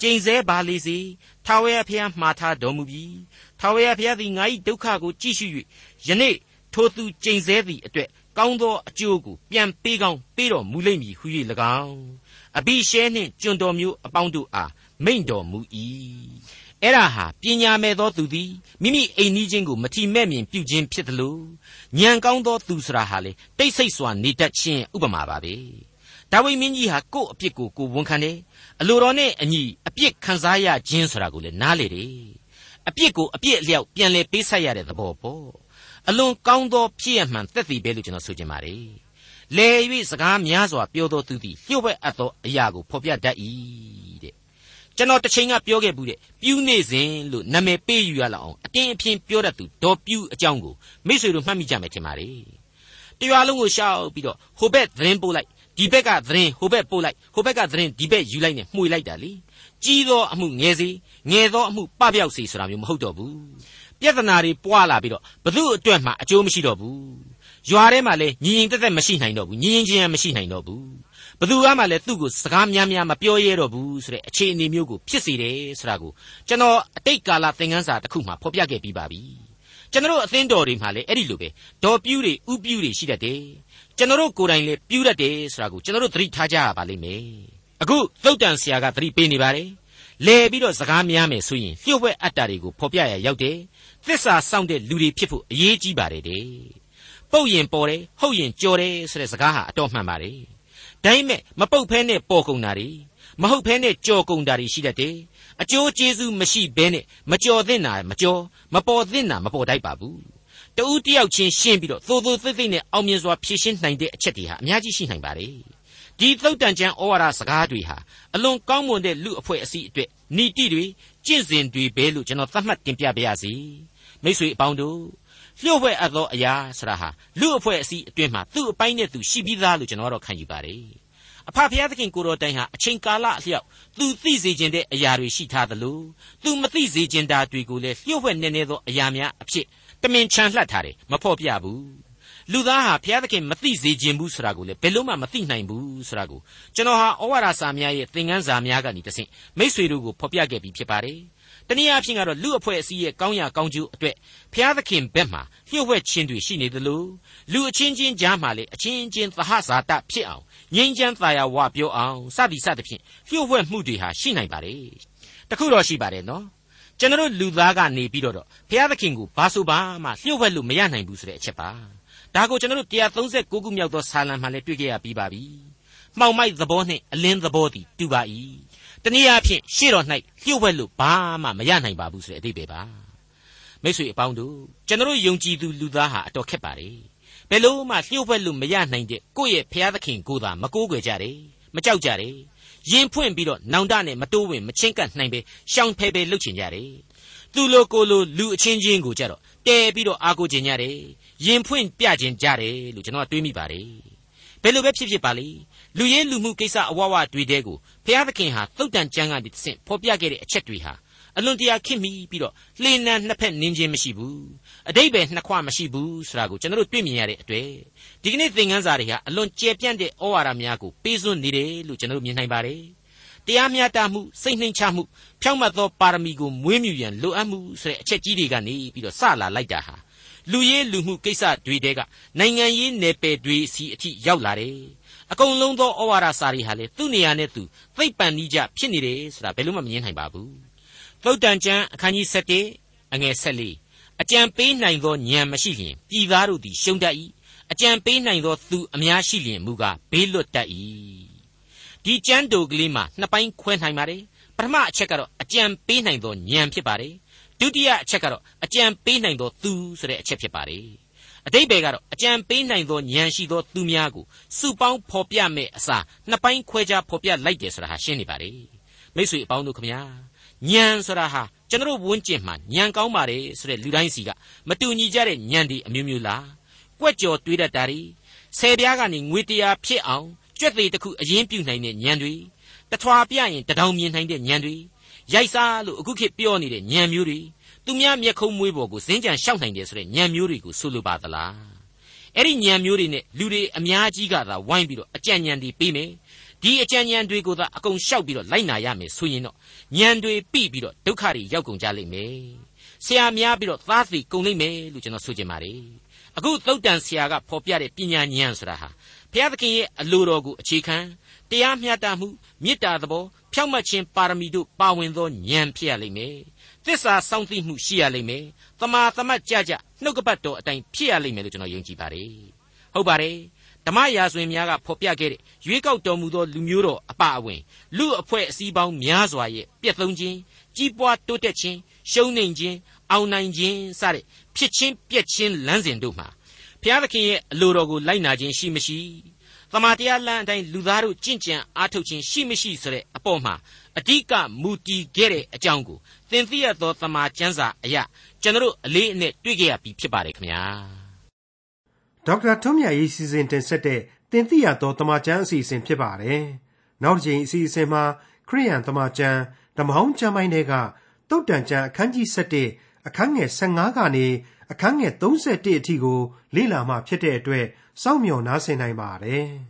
ကျိန်ဆဲပါလေစေထာဝရဘုရားမှားထားတော်မူပြီးထာဝရဘုရားသည်ငါ၏ဒုက္ခကိုကြည့်ရှု၍ယနေ့ထိုသူကျိန်ဆဲသည့်အတွက်ကောင်းသောအကျိုးကိုပြန်ပေးကောင်းပေးတော်မူလိမ့်မည်ဟု၍၎င်းအဘိရှဲနှင့်ကျွန်တော်မျိုးအပေါင်းတို့အားမိန့်တော်မူ၏ အဲ့ဒါဟာပညာမဲ့သောသူသည်မိမိအိမ်နီးချင်းကိုမထီမဲ့မြင်ပြုခြင်းဖြစ်တယ်လို့ဉာဏ်ကောင်းသောသူဆိုတာဟာလေတိတ်ဆိတ်စွာနေတတ်ခြင်းဥပမာပါပဲဒါဝိမင်းကြီးဟာကို့အပြစ်ကိုကိုဝန်ခံတယ်အလိုတော်နဲ့အညီအပြစ်ခံစားရခြင်းဆိုတာကိုလည်းနားလေတယ်အပြစ်ကိုအပြစ်အလျောက်ပြန်လဲပေးဆက်ရတဲ့သဘောပေါ့အလွန်ကောင်းသောဖြစ်ရမှန်သက်သေပဲလို့ကျွန်တော်ဆိုချင်ပါတယ်လဲ၍စကားများစွာပြောသောသူသည်လျှို့ဝှက်အပ်သောအရာကိုဖော်ပြတတ်၏တဲ့ ကျွန်တော်တစ်ချိန်ကပြောခဲ့ဘူးတဲ့ပြူးနေစဉ်လို့နာမည်ပေးယူရလောက်အောင်အတင်းအဖျင်းပြောတတ်သူဒေါ်ပြူးအကြောင်းကိုမိတ်ဆွေတို့မှတ်မိကြမယ်ထင်ပါတယ်တရွာလုံးကိုရှောက်ပြီးတော့ဟိုဘက်သတင်းပို့လိုက်ဒီဘက်ကသတင်းဟိုဘက်ပို့လိုက်ဟိုဘက်ကသတင်းဒီဘက်ယူလိုက်နဲ့မှွေလိုက်တာလေကြီးသောအမှုငယ်စေငယ်သောအမှုပပျောက်စေဆိုတာမျိုးမဟုတ်တော့ဘူးပြဿနာတွေပွာလာပြီးတော့ဘသူအတွက်မှအကျိုးမရှိတော့ဘူးရွာထဲမှာလည်းညီညီတက်တက်မရှိနိုင်တော့ဘူးညီညီချင်းမရှိနိုင်တော့ဘူး ဘသူကမှလည်းသူ့ကိုစကားများများမပြောရဲတော့ဘူးဆိုတဲ့အခြေအနေမျိုးကိုဖြစ်စေတယ်ဆိုတာကိုကျွန်တော်အတိတ်ကာလသင်ခန်းစာတစ်ခုမှဖော်ပြခဲ့ပြီးပါပြီကျွန်တော်အသင်းတော်တွေမှာလည်းအဲ့ဒီလိုပဲဒေါ်ပြူးတွေဥပြူးတွေရှိတတ်တယ်ကျွန်တော်ကိုယ်တိုင်လည်းပြူးတတ်တယ်ဆိုတာကိုကျွန်တော်သတိထားကြရပါလိမ့်မယ်အခုသုတ်တန်ဆရာကသတိပေးနေပါတယ်လဲပြီးတော့စကားများမယ်ဆိုရင်လျှို့ဝှက်အတ္တတွေကိုဖော်ပြရရောက်တယ်သစ္စာစောင့်တဲ့လူတွေဖြစ်ဖို့အရေးကြီးပါတယ်တဲ့ပုတ်ရင်ပေါ်တယ်ဟုတ်ရင်ကြော်တယ်ဆိုတဲ့စကားဟာအတော်မှန်ပါတယ် ဒါပေမဲ့မပုတ်ဖဲနဲ့ပေါ်ကုန်တာတွေမဟုတ်ဖဲနဲ့ကြော်ကုန်တာတွေရှိတတ်တယ်အကျိုးကျေးဇူးမရှိဘဲနဲ့မကြော်သင့်တာမကြော်မပေါ်သင့်တာမပေါ်တတ်ပါဘူးတူးတယောက်ချင်းရှင်းပြီးတော့သို့သို့သိသိနဲ့အောင်မြင်စွာဖြည့်ရှင်းနိုင်တဲ့အချက်တွေဟာအများကြီးရှိနိုင်ပါတယ်ဒီသုတ်တန်ကျမ်းဩဝါဒစကားတွေဟာအလွန်ကောင်းမွန်တဲ့လူအဖွဲ့အစည်းအတွက်ဏီတိတွေကျင့်စဉ်တွေပဲလို့ကျွန်တော်သတ်မှတ်တင်ပြပါရစေမိတ်ဆွေအပေါင်းတို့ လျှို့ဝှက်အပ်သောအရာဆိုတာဟာလူအဖွဲ့အစည်းအတွင်းမှာသူ့အပိုင်းနဲ့သူရှိပြီးသားလို့ကျွန်တော်တော့ခံယူပါတယ်အဖဖျားသခင်ကိုတော်တိုင်ဟာအချိန်ကာလအလျောက်သူသိစေခြင်းတဲ့အရာတွေရှိထားသလိုသူမသိစေခြင်းတာတွေကိုလည်းလျှို့ဝှက်နေနေသောအရာများအဖြစ်တမင်ချန်လှပ်ထားတယ်မဖော်ပြဘူးလူသားဟာဘုရားသခင်မသိစေခြင်းဘူးဆိုတာကိုလည်းဘယ်လို့မှမသိနိုင်ဘူးဆိုတာကိုကျွန်တော်ဟာဩဝါဒစာများရဲ့သင်ခန်းစာများကနေတဆင့်မိษွေတို့ကိုဖော်ပြခဲ့ပြီးဖြစ်ပါတယ် တနည်းအားဖြင့်ကတော့လူအဖွဲ့အစည်းရဲ့ကောင်းရာကောင်းကျိုးအတွက်ဘုရားသခင်ဘက်မှလျှို့ဝှက်ခြင်းတွေရှိနေသလိုလူအချင်းချင်းကြားမှာလေအချင်းချင်းသဟဇာတဖြစ်အောင်ငြိမ်းချမ်းသာယာဝပြောအောင်စသည်စသဖြင့်လျှို့ဝှက်မှုတွေဟာရှိနိုင်ပါတယ်တခုတော့ရှိပါတယ်နော်ကျွန်တော်လူသားကနေပြီးတော့ဘုရားသခင်ကိုဘာဆိုဘာမှလျှို့ဝှက်လို့မရနိုင်ဘူးဆိုတဲ့အချက်ပါဒါကိုကျွန်တော်တို့136ခုမြောက်သောဆာလံမှာလည်းတွေ့ကြရပြီးပါပြီမှောင်မိုက်သဘောနှင့်အလင်းသဘောသည်တူပါ၏ တနည်းအားဖြင့်ရှေ့တော်၌လျှို့ဝှက်လို့ဘာမှမရနိုင်ပါဘူးဆိုတဲ့အဓိပ္ပာယ်ပါမိတ်ဆွေအပေါင်းတို့ကျွန်တော်ယုံကြည်သူလူသားဟာအတော်ခက်ပါလေဘယ်လို့မှလျှို့ဝှက်လို့မရနိုင်တဲ့ကိုယ့်ရဲ့ဖျားသခင်ကိုသာမကိုးကွယ်ကြတယ်မကြောက်ကြတယ်ရင်ဖွင့်ပြီးတော့နောင်တနဲ့မတိုးဝင်မချင်းကပ်နိုင်ပဲရှောင်ဖယ်ဖယ်လုပ်ချင်ကြတယ်သူလိုကိုလိုလူအချင်းချင်းကိုကြတော့တဲပြီးတော့အားကိုးချင်ကြတယ်ရင်ဖွင့်ပြချင်ကြတယ်လို့ကျွန်တော်တွေးမိပါတယ်ဘယ်လိုပဲဖြစ်ဖြစ်ပါလေ လူရဲလူမှုကိစ္စအဝဝတွေတဲကိုဘုရားသခင်ဟာသုတ်တန်ကျမ်းကနေတဆင့်ဖော်ပြခဲ့တဲ့အချက်တွေဟာအလွန်တရာခင်မိပြီးတော့လှေနံနှစ်ဖက်နင်းခြင်းမရှိဘူးအတိတ်ပဲနှစ်ခွမရှိဘူးဆိုတာကိုကျွန်တော်တို့တွေ့မြင်ရတဲ့အတွက်ဒီကနေ့သင်ခန်းစာတွေဟာအလွန်ကျယ်ပြန့်တဲ့ဩဝါဒများကိုပေးစွန့်နေတယ်လို့ကျွန်တော်တို့မြင်နိုင်ပါတယ်တရားမျှတမှုစိတ်နှိမ်ချမှုဖြောင့်မတ်သောပါရမီကိုမွေးမြူရန်လိုအပ်မှုဆိုတဲ့အချက်ကြီးတွေကနေပြီးတော့စလာလိုက်တာဟာလူရေးလူမှုကိစ္စတွေတဲကနိုင်ငံရေးနယ်ပယ်တွေစီအထိရောက်လာတယ် အကုန်လုံးသောဩဝါဒစာတွေဟာလေသူ့နေရာနဲ့သူသိပ်ပန်နီးကြဖြစ်နေတယ်ဆိုတာဘယ်လို့မှမငြင်းနိုင်ပါဘူးသုတ်တန်ကျမ်းအခန်းကြီး7အငယ်ဆက်လေးအကြံပေးနိုင်သောဉာဏ်မရှိလျင်ပြည်သားတို့သည်ရှုံးတတ်၏အကြံပေးနိုင်သောသူအများရှိလျင်မူကားဘေးလွတ်တတ်၏ဒီကျမ်းတိုကလေးမှာနှစ်ပိုင်းခွဲနိုင်ပါတယ်ပထမအချက်ကတော့အကြံပေးနိုင်သောဉာဏ်ဖြစ်ပါတယ်ဒုတိယအချက်ကတော့အကြံပေးနိုင်သောသူဆိုတဲ့အချက်ဖြစ်ပါတယ် အတိတ်ဘယ်ကတော့အကြံပေးနိုင်သောဉာဏ်ရှိသောသူများကိုစုပေါင်းဖော်ပြမဲ့အစားနှစ်ပိုင်းခွဲခြားဖော်ပြလိုက်တယ်ဆိုတာဟာရှင်းနေပါလေမိတ်ဆွေအပေါင်းတို့ခမညာဉာဏ်ဆိုတာဟာကျွန်တော်ဝန်းကျင်မှာဉာဏ်ကောင်းပါတယ်ဆိုတဲ့လူတိုင်းစီကမတူညီကြတဲ့ဉာဏ်ဒီအမျိုးမျိုးလားကွက်ကြော်တွေးတတ်တာတွေဆယ်ပြားကနေငွေတရားဖြစ်အောင်ကြွက်သေးတစ်ခုအရင်ပြုနိုင်တဲ့ဉာဏ်တွေတထွာပြရင်တထောင်မြင်နိုင်တဲ့ဉာဏ်တွေရိုက်စားလို့အခုခေတ်ပြောနေတဲ့ဉာဏ်မျိုးတွေ သူများမျက်ခုံးမွေးပေါ်ကိုဇင်းကြံရှောက်နိုင်တယ်ဆိုတဲ့ဉာဏ်မျိုးတွေကိုဆိုလိုပါသလားအဲ့ဒီဉာဏ်မျိုးတွေနဲ့လူတွေအများကြီးကသာဝိုင်းပြီးတော့အကြံဉာဏ်တွေပေးမယ်ဒီအကြံဉာဏ်တွေကိုသာအကုန်ရှောက်ပြီးတော့လိုက်နာရမယ်ဆိုရင်တော့ဉာဏ်တွေပြီးပြီးတော့ဒုက္ခတွေရောက်ကုန်ကြလိမ့်မယ်ဆရာများပြီးတော့သားစီကုန်လိမ့်မယ်လို့ကျွန်တော်ဆိုချင်ပါတယ်အခုသုတ်တန်ဆရာကဖော်ပြတဲ့ပညာဉာဏ်ဆိုတာဟာဘုရားသခင်ရဲ့အလိုတော်ကိုအခြေခံတရားမျှတမှုမေတ္တာသဘောဖြောင့်မတ်ခြင်းပါရမီတို့ပါဝင်သောဉာဏ်ဖြစ်ရလိမ့်မယ် သစ္စာစောင့်သိမှုရှိရလိမ့်မယ်တမာသမတ်ကြကြနှုတ်ကပတ်တော်အတိုင်းဖြစ်ရလိမ့်မယ်လို့ကျွန်တော်ယုံကြည်ပါတယ်ဟုတ်ပါတယ်ဓမ္မရာဇဝင်များကဖော်ပြခဲ့တဲ့ရွေးကောက်တော်မူသောလူမျိုးတော်အပအဝင်လူအဖွဲ့အစည်းပေါင်းများစွာရဲ့ပြည့်သုံးခြင်းကြီးပွားတိုးတက်ခြင်းရှုံးနိမ့်ခြင်းအောင်နိုင်ခြင်းစတဲ့ဖြစ်ချင်းပြက်ချင်းလမ်းစဉ်တို့မှာဘုရားသခင်ရဲ့အလိုတော်ကိုလိုက်နာခြင်းရှိမရှိသမာတရားလမ်းအတိုင်းလူသားတို့ကြင့်ကြံအားထုတ်ခြင်းရှိမရှိဆိုတဲ့အပေါ်မှာအဓိကမူတည်ခဲ့တဲ့အကြောင်းကို သင်သိရသောသမာကျမ်းစာအရာကျွန်တော်အလေးအနက်တွေ့ကြရပြီဖြစ်ပါတယ်ခင်ဗျာဒေါက်တာထွန်းမြတ်ရေးစီစဉ်တင်ဆက်တဲ့သင်သိရသောသမာကျမ်းအစီအစဉ်ဖြစ်ပါတယ်နောက်တစ်ချိန်အစီအစဉ်မှာခရိယန်သမာကျမ်းဓမ္မဟောင်းကျမ်းပိုင်းတွေကတုတ်တန်ကျမ်းအခန်းကြီး7အခန်းငယ်15ကနေအခန်းငယ်31အထိကိုလေ့လာမှဖြစ်တဲ့အတွက်စောင့်မျှော်နားဆင်နိုင်ပါတယ်။